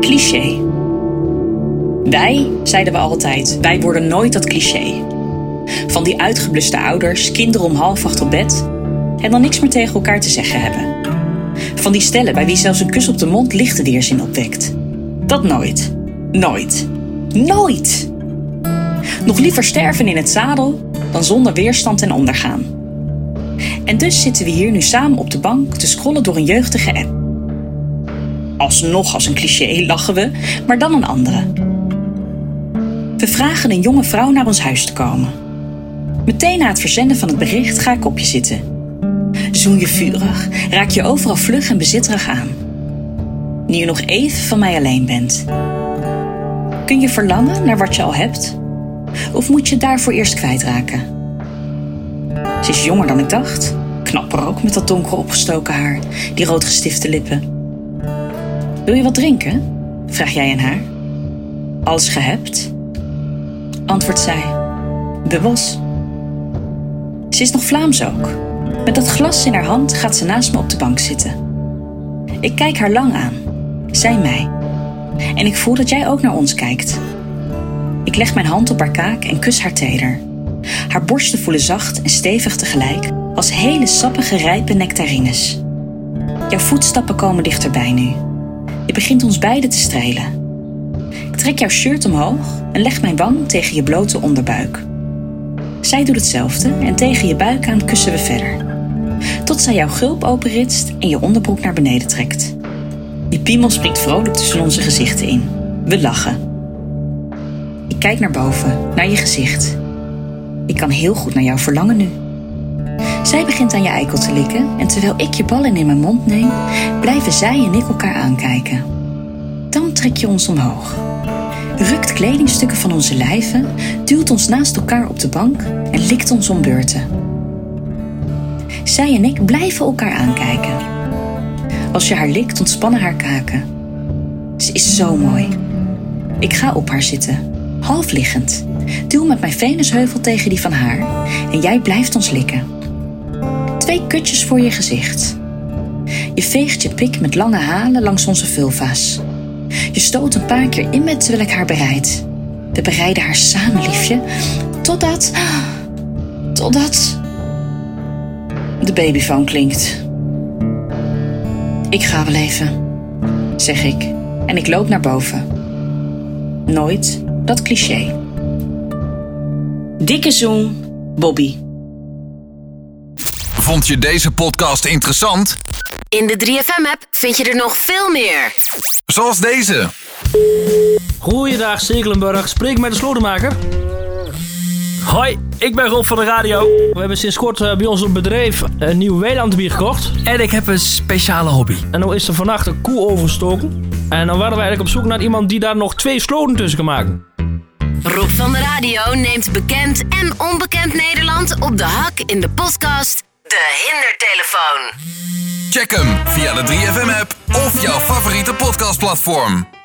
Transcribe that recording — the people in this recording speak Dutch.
Cliché. Wij, zeiden we altijd, wij worden nooit dat cliché. Van die uitgebluste ouders, kinderen om half acht op bed en dan niks meer tegen elkaar te zeggen hebben. Van die stellen bij wie zelfs een kus op de mond lichte weerzin opwekt. Dat nooit. Nooit. Nooit! Nog liever sterven in het zadel dan zonder weerstand en ondergaan. En dus zitten we hier nu samen op de bank te scrollen door een jeugdige app. Alsnog als een cliché lachen we, maar dan een andere. We vragen een jonge vrouw naar ons huis te komen. Meteen na het verzenden van het bericht ga ik op je zitten. Zoen je vurig, raak je overal vlug en bezitterig aan. Nu je nog even van mij alleen bent. Kun je verlangen naar wat je al hebt? Of moet je daarvoor eerst kwijtraken? Ze is jonger dan ik dacht. Knapper ook met dat donker opgestoken haar, die roodgestifte lippen. Wil je wat drinken? Vraag jij aan haar. Alles gehebt? Antwoordt zij. Bubbels. Ze is nog Vlaams ook. Met dat glas in haar hand gaat ze naast me op de bank zitten. Ik kijk haar lang aan. Zij mij. En ik voel dat jij ook naar ons kijkt. Ik leg mijn hand op haar kaak en kus haar teder. Haar borsten voelen zacht en stevig tegelijk, als hele sappige rijpe nectarines. Jouw voetstappen komen dichterbij nu. Je begint ons beiden te strelen. Ik trek jouw shirt omhoog en leg mijn wang tegen je blote onderbuik. Zij doet hetzelfde en tegen je buik aan kussen we verder. Tot zij jouw gulp openritst en je onderbroek naar beneden trekt. Je piemel springt vrolijk tussen onze gezichten in. We lachen. Ik kijk naar boven, naar je gezicht. Ik kan heel goed naar jou verlangen nu. Zij begint aan je eikel te likken en terwijl ik je ballen in mijn mond neem, blijven zij en ik elkaar aankijken. Dan trek je ons omhoog. Rukt kledingstukken van onze lijven, duwt ons naast elkaar op de bank en likt ons om beurten. Zij en ik blijven elkaar aankijken. Als je haar likt, ontspannen haar kaken. Ze is zo mooi. Ik ga op haar zitten, half liggend. Duw met mijn venusheuvel tegen die van haar en jij blijft ons likken. Twee kutjes voor je gezicht. Je veegt je pik met lange halen langs onze vulva's. Je stoot een paar keer in met terwijl ik haar bereid. We bereiden haar samen, liefje, totdat. totdat. De babyfoon klinkt. Ik ga wel even, zeg ik en ik loop naar boven. Nooit dat cliché. Dikke zoen, Bobby. Vond je deze podcast interessant? In de 3FM-app vind je er nog veel meer. Zoals deze. Goeiedag Stekelenburg, spreek met de slotenmaker. Hoi, ik ben Rob van de radio. We hebben sinds kort eh, bij ons op bedrijf een nieuw weilandbier gekocht. En ik heb een speciale hobby. En nu is er vannacht een koe overgestoken. En dan waren we eigenlijk op zoek naar iemand die daar nog twee sloten tussen kan maken. Rob van de radio neemt bekend en onbekend Nederland op de hak in de podcast De Hindertelefoon. Check hem via de 3FM app of jouw favoriete podcastplatform.